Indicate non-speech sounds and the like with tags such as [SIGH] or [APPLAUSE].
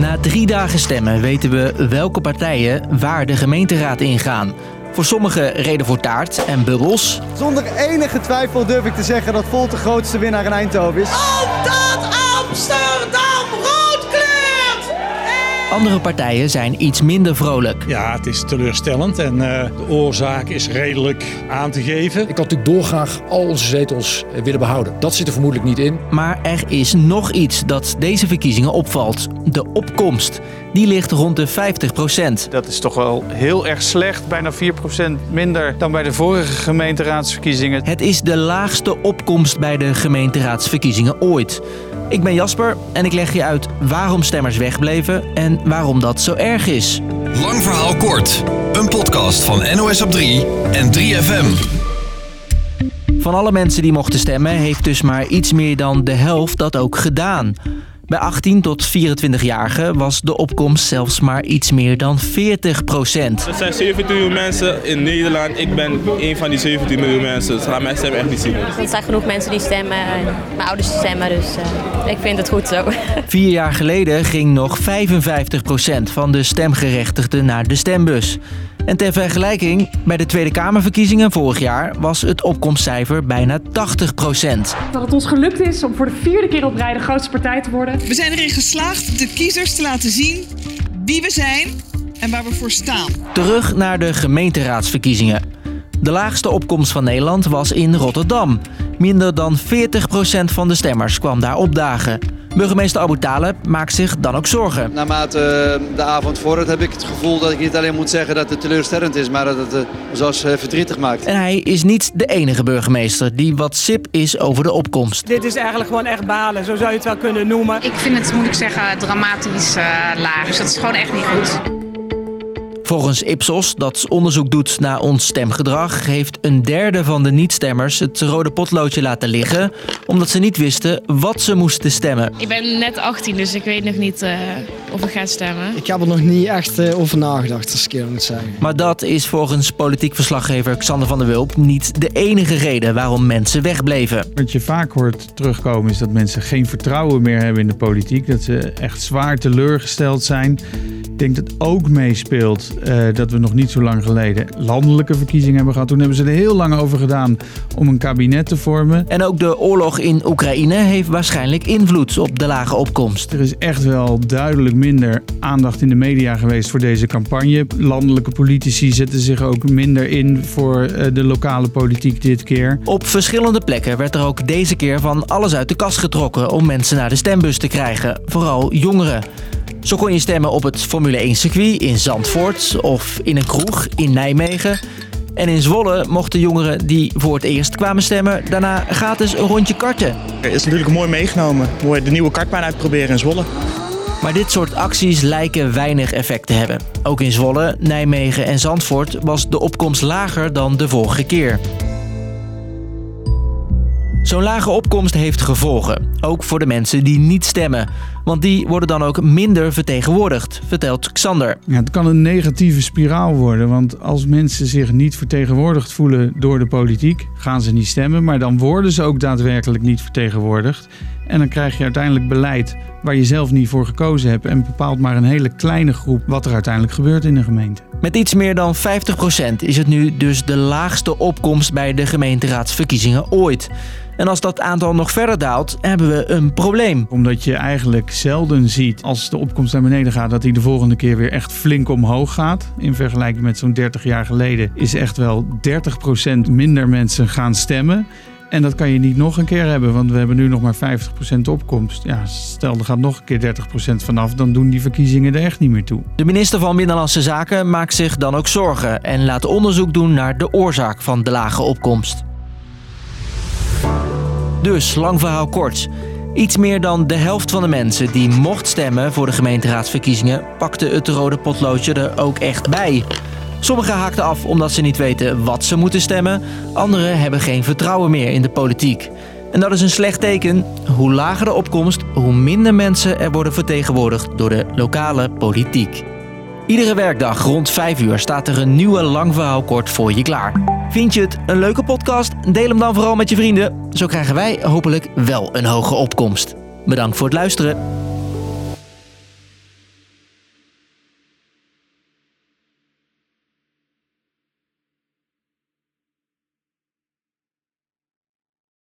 Na drie dagen stemmen weten we welke partijen waar de gemeenteraad ingaan. Voor sommigen reden voor taart en bubbels. Zonder enige twijfel durf ik te zeggen dat Volt de grootste winnaar in Eindhoven is. Omdat Amsterdam! Andere partijen zijn iets minder vrolijk. Ja, het is teleurstellend en uh, de oorzaak is redelijk aan te geven. Ik had natuurlijk dolgraag al onze zetels eh, willen behouden. Dat zit er vermoedelijk niet in. Maar er is nog iets dat deze verkiezingen opvalt. De opkomst. Die ligt rond de 50% Dat is toch wel heel erg slecht. Bijna 4% minder dan bij de vorige gemeenteraadsverkiezingen. Het is de laagste opkomst bij de gemeenteraadsverkiezingen ooit. Ik ben Jasper en ik leg je uit waarom stemmers wegbleven en waarom dat zo erg is. Lang verhaal kort. Een podcast van NOS op 3 en 3FM. Van alle mensen die mochten stemmen heeft dus maar iets meer dan de helft dat ook gedaan. Bij 18 tot 24-jarigen was de opkomst zelfs maar iets meer dan 40 procent. Er zijn 17 miljoen mensen in Nederland. Ik ben een van die 17 miljoen mensen. Dus laat mijn stem echt niet zien. Er zijn genoeg mensen die stemmen. Mijn ouders stemmen, dus uh, ik vind het goed zo. [LAUGHS] Vier jaar geleden ging nog 55 procent van de stemgerechtigden naar de stembus. En ter vergelijking, bij de Tweede Kamerverkiezingen vorig jaar was het opkomstcijfer bijna 80 procent. Dat het ons gelukt is om voor de vierde keer op rij de grootste partij te worden. We zijn erin geslaagd de kiezers te laten zien wie we zijn en waar we voor staan. Terug naar de gemeenteraadsverkiezingen. De laagste opkomst van Nederland was in Rotterdam. Minder dan 40% van de stemmers kwam daar opdagen. Burgemeester Abu Taleb maakt zich dan ook zorgen. Naarmate eh, de avond vordert heb ik het gevoel dat ik niet alleen moet zeggen dat het teleurstellend is, maar dat het uh, zoals uh, verdrietig maakt. En hij is niet de enige burgemeester die wat sip is over de opkomst. Dit is eigenlijk gewoon echt balen, zo zou je het wel kunnen noemen. Ik vind het, moet ik zeggen, dramatisch laag. Dus dat is gewoon echt niet goed. Volgens Ipsos, dat onderzoek doet naar ons stemgedrag, heeft een derde van de niet-stemmers het rode potloodje laten liggen, omdat ze niet wisten wat ze moesten stemmen. Ik ben net 18, dus ik weet nog niet uh, of ik ga stemmen. Ik heb er nog niet echt uh, over nagedacht, als ik eerlijk moet zeggen. Maar dat is volgens politiek verslaggever Xander van der Wulp niet de enige reden waarom mensen wegbleven. Wat je vaak hoort terugkomen is dat mensen geen vertrouwen meer hebben in de politiek, dat ze echt zwaar teleurgesteld zijn. Ik denk dat ook meespeelt uh, dat we nog niet zo lang geleden landelijke verkiezingen hebben gehad. Toen hebben ze er heel lang over gedaan om een kabinet te vormen. En ook de oorlog in Oekraïne heeft waarschijnlijk invloed op de lage opkomst. Er is echt wel duidelijk minder aandacht in de media geweest voor deze campagne. Landelijke politici zetten zich ook minder in voor uh, de lokale politiek dit keer. Op verschillende plekken werd er ook deze keer van alles uit de kast getrokken om mensen naar de stembus te krijgen. Vooral jongeren. Zo kon je stemmen op het Formule 1 circuit in Zandvoort of in een kroeg in Nijmegen. En in Zwolle mochten jongeren die voor het eerst kwamen stemmen daarna gratis een rondje karten. Het is natuurlijk mooi meegenomen. Mooi de nieuwe kartbaan uitproberen in Zwolle. Maar dit soort acties lijken weinig effect te hebben. Ook in Zwolle, Nijmegen en Zandvoort was de opkomst lager dan de vorige keer. Zo'n lage opkomst heeft gevolgen, ook voor de mensen die niet stemmen. Want die worden dan ook minder vertegenwoordigd, vertelt Xander. Ja, het kan een negatieve spiraal worden, want als mensen zich niet vertegenwoordigd voelen door de politiek, gaan ze niet stemmen, maar dan worden ze ook daadwerkelijk niet vertegenwoordigd. En dan krijg je uiteindelijk beleid waar je zelf niet voor gekozen hebt en bepaalt maar een hele kleine groep wat er uiteindelijk gebeurt in de gemeente. Met iets meer dan 50% is het nu dus de laagste opkomst bij de gemeenteraadsverkiezingen ooit. En als dat aantal nog verder daalt, hebben we een probleem. Omdat je eigenlijk zelden ziet als de opkomst naar beneden gaat, dat hij de volgende keer weer echt flink omhoog gaat. In vergelijking met zo'n 30 jaar geleden is echt wel 30% minder mensen gaan stemmen. En dat kan je niet nog een keer hebben, want we hebben nu nog maar 50% opkomst. Ja, stel er gaat nog een keer 30% vanaf, dan doen die verkiezingen er echt niet meer toe. De minister van Binnenlandse Zaken maakt zich dan ook zorgen en laat onderzoek doen naar de oorzaak van de lage opkomst. Dus, lang verhaal kort. Iets meer dan de helft van de mensen die mocht stemmen voor de gemeenteraadsverkiezingen pakte het rode potloodje er ook echt bij. Sommigen haakten af omdat ze niet weten wat ze moeten stemmen. Anderen hebben geen vertrouwen meer in de politiek. En dat is een slecht teken. Hoe lager de opkomst, hoe minder mensen er worden vertegenwoordigd door de lokale politiek. Iedere werkdag rond 5 uur staat er een nieuwe lang verhaal kort voor je klaar. Vind je het een leuke podcast? Deel hem dan vooral met je vrienden. Zo krijgen wij hopelijk wel een hoge opkomst. Bedankt voor het luisteren.